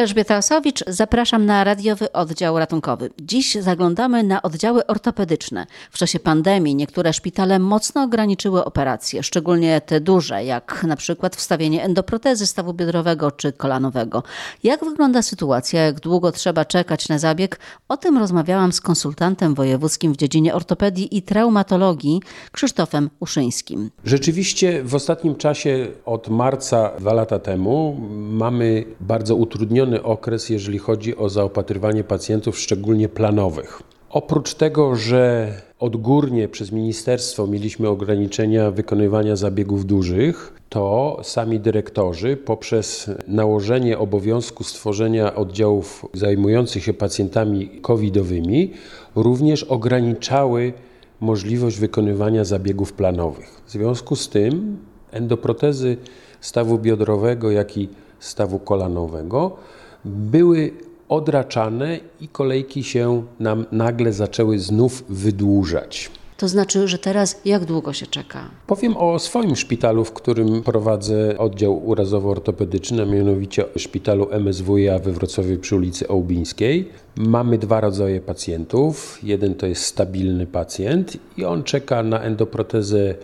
Elżbieta Osowicz, zapraszam na radiowy oddział ratunkowy. Dziś zaglądamy na oddziały ortopedyczne. W czasie pandemii niektóre szpitale mocno ograniczyły operacje, szczególnie te duże, jak na przykład wstawienie endoprotezy stawu biodrowego czy kolanowego. Jak wygląda sytuacja, jak długo trzeba czekać na zabieg? O tym rozmawiałam z konsultantem wojewódzkim w dziedzinie ortopedii i traumatologii Krzysztofem Uszyńskim. Rzeczywiście w ostatnim czasie od marca dwa lata temu mamy bardzo utrudnione okres, jeżeli chodzi o zaopatrywanie pacjentów, szczególnie planowych. Oprócz tego, że odgórnie przez ministerstwo mieliśmy ograniczenia wykonywania zabiegów dużych, to sami dyrektorzy poprzez nałożenie obowiązku stworzenia oddziałów zajmujących się pacjentami covidowymi również ograniczały możliwość wykonywania zabiegów planowych. W związku z tym endoprotezy stawu biodrowego, jak i stawu kolanowego były odraczane i kolejki się nam nagle zaczęły znów wydłużać. To znaczy, że teraz jak długo się czeka? Powiem o swoim szpitalu, w którym prowadzę oddział urazowo-ortopedyczny, a mianowicie szpitalu MSWiA we Wrocławiu przy ulicy Ołbińskiej. Mamy dwa rodzaje pacjentów. Jeden to jest stabilny pacjent i on czeka na endoprotezę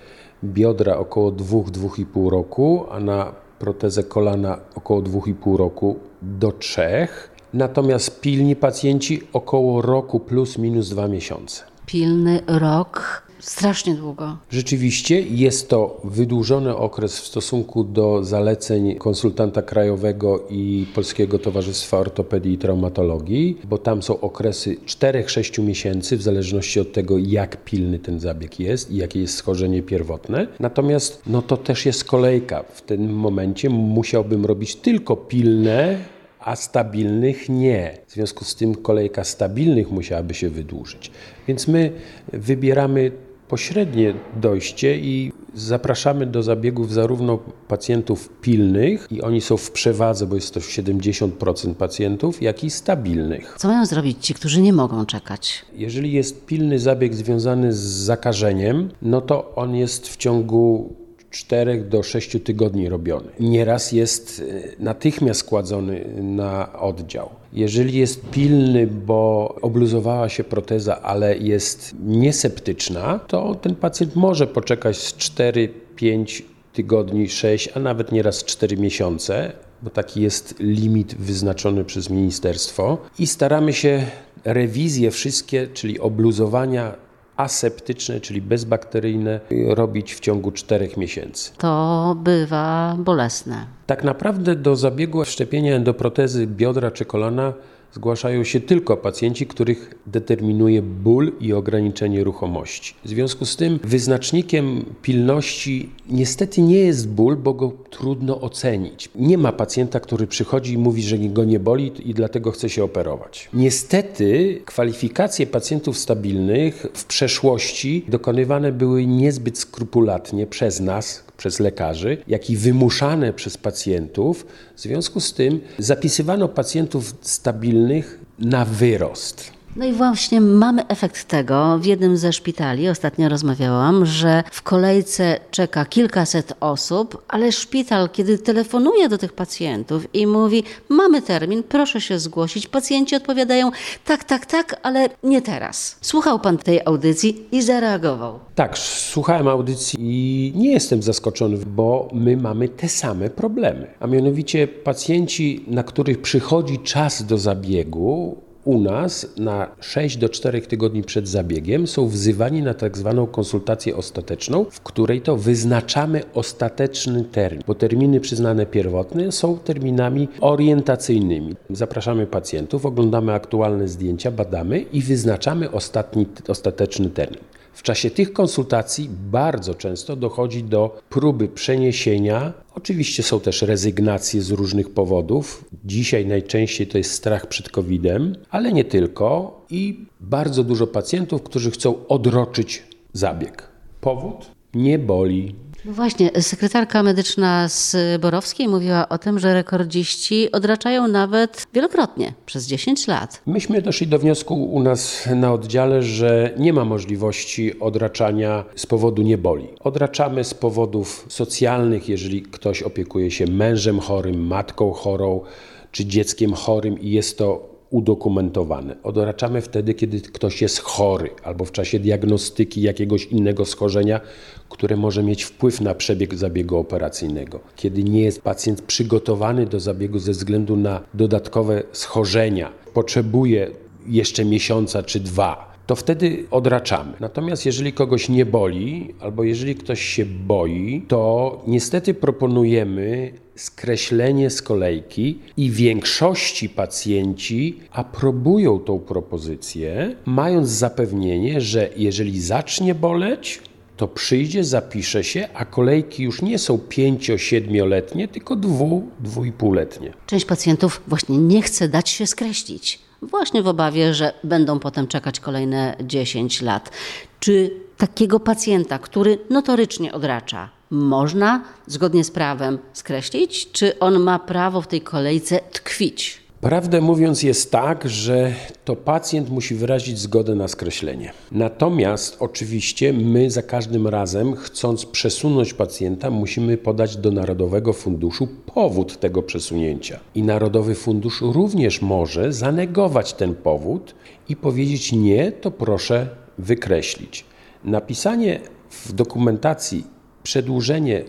biodra około 2-2,5 roku, a na protezę kolana około 2,5 roku do 3. Natomiast pilni pacjenci około roku plus minus 2 miesiące. Pilny rok. Strasznie długo. Rzeczywiście jest to wydłużony okres w stosunku do zaleceń konsultanta krajowego i Polskiego Towarzystwa Ortopedii i Traumatologii, bo tam są okresy 4-6 miesięcy, w zależności od tego, jak pilny ten zabieg jest i jakie jest schorzenie pierwotne. Natomiast no to też jest kolejka. W tym momencie musiałbym robić tylko pilne a stabilnych nie. W związku z tym kolejka stabilnych musiałaby się wydłużyć. Więc my wybieramy pośrednie dojście i zapraszamy do zabiegów zarówno pacjentów pilnych, i oni są w przewadze, bo jest to 70% pacjentów, jak i stabilnych. Co mają zrobić ci, którzy nie mogą czekać? Jeżeli jest pilny zabieg związany z zakażeniem, no to on jest w ciągu 4 do 6 tygodni robiony. Nieraz jest e, natychmiast składzony na oddział. Jeżeli jest pilny, bo obluzowała się proteza, ale jest nieseptyczna, to ten pacjent może poczekać z 4-5 tygodni, 6, a nawet nieraz 4 miesiące, bo taki jest limit wyznaczony przez ministerstwo. I staramy się rewizje wszystkie, czyli obluzowania aseptyczne, czyli bezbakteryjne, robić w ciągu 4 miesięcy. To bywa bolesne. Tak naprawdę do zabiegu wszczepienia endoprotezy biodra czy kolana zgłaszają się tylko pacjenci, których determinuje ból i ograniczenie ruchomości. W związku z tym wyznacznikiem pilności niestety nie jest ból, bo go trudno ocenić. Nie ma pacjenta, który przychodzi i mówi, że go nie boli i dlatego chce się operować. Niestety kwalifikacje pacjentów stabilnych w przeszłości dokonywane były niezbyt skrupulatnie przez nas, przez lekarzy, jak i wymuszane przez pacjentów. W związku z tym zapisywano pacjentów stabilnych na wyrost. No i właśnie mamy efekt tego. W jednym ze szpitali ostatnio rozmawiałam, że w kolejce czeka kilkaset osób, ale szpital, kiedy telefonuje do tych pacjentów i mówi: Mamy termin, proszę się zgłosić, pacjenci odpowiadają: Tak, tak, tak, ale nie teraz. Słuchał pan tej audycji i zareagował. Tak, słuchałem audycji i nie jestem zaskoczony, bo my mamy te same problemy. A mianowicie pacjenci, na których przychodzi czas do zabiegu, u nas na 6 do 4 tygodni przed zabiegiem są wzywani na tak zwaną konsultację ostateczną, w której to wyznaczamy ostateczny termin, bo terminy przyznane pierwotne są terminami orientacyjnymi. Zapraszamy pacjentów, oglądamy aktualne zdjęcia, badamy i wyznaczamy ostatni, ostateczny termin. W czasie tych konsultacji bardzo często dochodzi do próby przeniesienia. Oczywiście są też rezygnacje z różnych powodów. Dzisiaj najczęściej to jest strach przed COVID-em, ale nie tylko. I bardzo dużo pacjentów, którzy chcą odroczyć zabieg. Powód? Nie boli, właśnie, sekretarka medyczna z Borowskiej mówiła o tym, że rekordziści odraczają nawet wielokrotnie, przez 10 lat. Myśmy doszli do wniosku u nas na oddziale, że nie ma możliwości odraczania z powodu nieboli. Odraczamy z powodów socjalnych, jeżeli ktoś opiekuje się mężem chorym, matką chorą, czy dzieckiem chorym i jest to udokumentowane. Odraczamy wtedy, kiedy ktoś jest chory albo w czasie diagnostyki jakiegoś innego schorzenia, które może mieć wpływ na przebieg zabiegu operacyjnego. Kiedy nie jest pacjent przygotowany do zabiegu ze względu na dodatkowe schorzenia, potrzebuje jeszcze miesiąca czy dwa, to wtedy odraczamy. Natomiast jeżeli kogoś nie boli, albo jeżeli ktoś się boi, to niestety proponujemy skreślenie z kolejki i większości pacjenci aprobują tą propozycję, mając zapewnienie, że jeżeli zacznie boleć, to przyjdzie, zapisze się, a kolejki już nie są 5-7-letnie, tylko 2-2,5-letnie. Część pacjentów właśnie nie chce dać się skreślić, właśnie w obawie, że będą potem czekać kolejne 10 lat. Czy takiego pacjenta, który notorycznie odracza, można zgodnie z prawem skreślić, czy on ma prawo w tej kolejce tkwić? Prawdę mówiąc, jest tak, że to pacjent musi wyrazić zgodę na skreślenie. Natomiast oczywiście my za każdym razem, chcąc przesunąć pacjenta, musimy podać do Narodowego Funduszu powód tego przesunięcia. I Narodowy Fundusz również może zanegować ten powód i powiedzieć nie, to proszę wykreślić. Napisanie w dokumentacji przedłużenie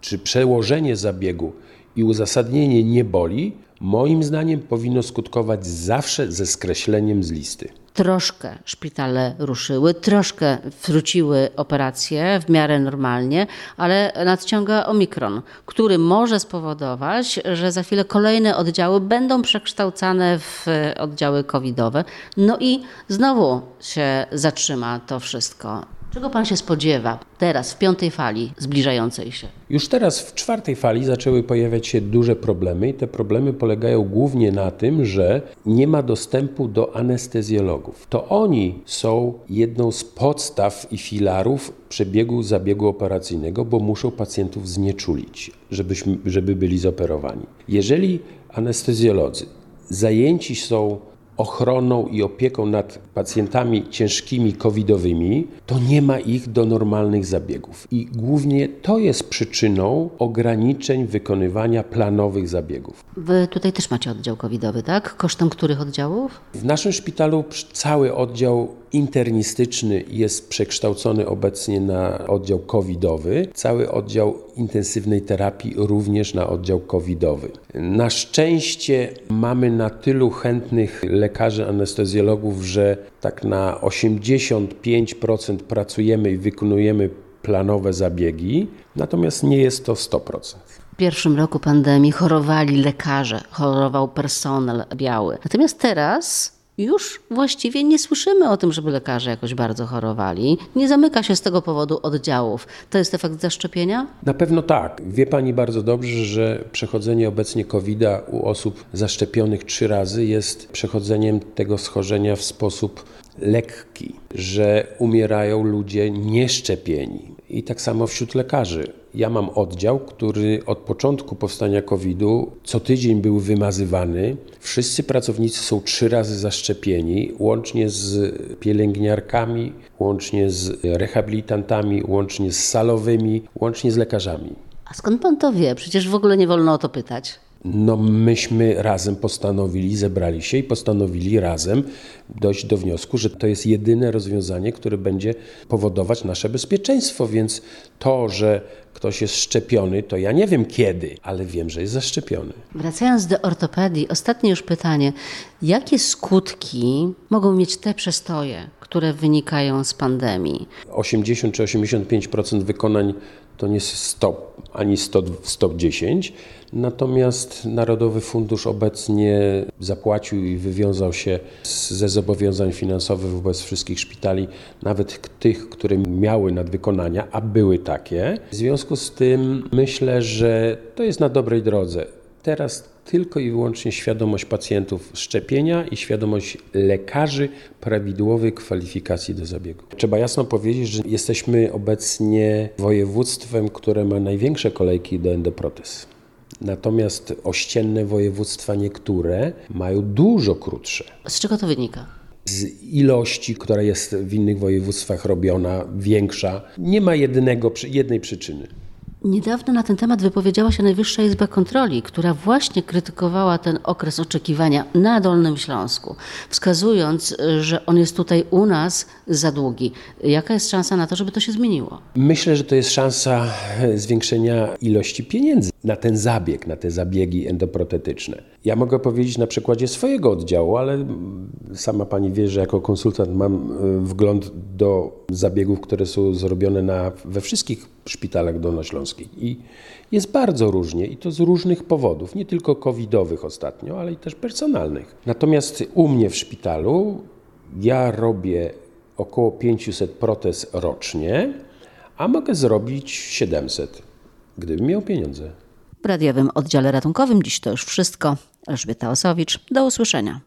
czy przełożenie zabiegu i uzasadnienie nie boli, moim zdaniem powinno skutkować zawsze ze skreśleniem z listy. Troszkę szpitale ruszyły, troszkę wróciły operacje w miarę normalnie, ale nadciąga omikron, który może spowodować, że za chwilę kolejne oddziały będą przekształcane w oddziały covidowe. No i znowu się zatrzyma to wszystko. Czego pan się spodziewa teraz, w piątej fali zbliżającej się? Już teraz w czwartej fali zaczęły pojawiać się duże problemy i te problemy polegają głównie na tym, że nie ma dostępu do anestezjologów. To oni są jedną z podstaw i filarów przebiegu zabiegu operacyjnego, bo muszą pacjentów znieczulić, żebyśmy, żeby byli zoperowani. Jeżeli anestezjolodzy zajęci są ochroną i opieką nad pacjentami ciężkimi covidowymi, to nie ma ich do normalnych zabiegów. I głównie to jest przyczyną ograniczeń wykonywania planowych zabiegów. Wy tutaj też macie oddział covidowy, tak? Kosztem których oddziałów? W naszym szpitalu cały oddział internistyczny jest przekształcony obecnie na oddział covidowy, cały oddział intensywnej terapii również na oddział covidowy. Na szczęście mamy na tylu chętnych lekarzy anestezjologów, że tak na 85% pracujemy i wykonujemy planowe zabiegi, natomiast nie jest to 100%. W pierwszym roku pandemii chorowali lekarze, chorował personel biały. Natomiast teraz już właściwie nie słyszymy o tym, żeby lekarze jakoś bardzo chorowali. Nie zamyka się z tego powodu oddziałów. To jest efekt zaszczepienia? Na pewno tak. Wie Pani bardzo dobrze, że przechodzenie obecnie COVID-a u osób zaszczepionych trzy razy jest przechodzeniem tego schorzenia w sposób lekki, że umierają ludzie nieszczepieni. I tak samo wśród lekarzy. Ja mam oddział, który od początku powstania COVID-u co tydzień był wymazywany. Wszyscy pracownicy są trzy razy zaszczepieni, łącznie z pielęgniarkami, łącznie z rehabilitantami, łącznie z salowymi, łącznie z lekarzami. A skąd pan to wie? Przecież w ogóle nie wolno o to pytać. No, myśmy razem postanowili, zebrali się i postanowili razem dojść do wniosku, że to jest jedyne rozwiązanie, które będzie powodować nasze bezpieczeństwo. Więc to, że ktoś jest szczepiony, to ja nie wiem kiedy, ale wiem, że jest zaszczepiony. Wracając do ortopedii, ostatnie już pytanie. Jakie skutki mogą mieć te przestoje, które wynikają z pandemii? 80 czy 85% wykonań to nie jest stop, ani 100, 110. Natomiast Narodowy Fundusz obecnie zapłacił i wywiązał się ze zobowiązań finansowych wobec wszystkich szpitali, nawet tych, które miały nadwykonania, a były takie. W związku z tym myślę, że to jest na dobrej drodze. Teraz tylko i wyłącznie świadomość pacjentów szczepienia i świadomość lekarzy prawidłowej kwalifikacji do zabiegu. Trzeba jasno powiedzieć, że jesteśmy obecnie województwem, które ma największe kolejki do endoprotez. Natomiast ościenne województwa niektóre mają dużo krótsze. Z czego to wynika? Z ilości, która jest w innych województwach robiona, większa, nie ma jednego, jednej przyczyny. Niedawno na ten temat wypowiedziała się Najwyższa Izba Kontroli, która właśnie krytykowała ten okres oczekiwania na Dolnym Śląsku, wskazując, że on jest tutaj u nas za długi. Jaka jest szansa na to, żeby to się zmieniło? Myślę, że to jest szansa zwiększenia ilości pieniędzy na ten zabieg, na te zabiegi endoprotetyczne. Ja mogę powiedzieć na przykładzie swojego oddziału, ale sama pani wie, że jako konsultant mam wgląd do zabiegów, które są zrobione na, we wszystkich szpitalach dolnośląskich. I jest bardzo różnie i to z różnych powodów, nie tylko covidowych ostatnio, ale i też personalnych. Natomiast u mnie w szpitalu ja robię około 500 protez rocznie, a mogę zrobić 700, gdybym miał pieniądze. W radiowym oddziale ratunkowym dziś to już wszystko. Elżbieta Osowicz, do usłyszenia.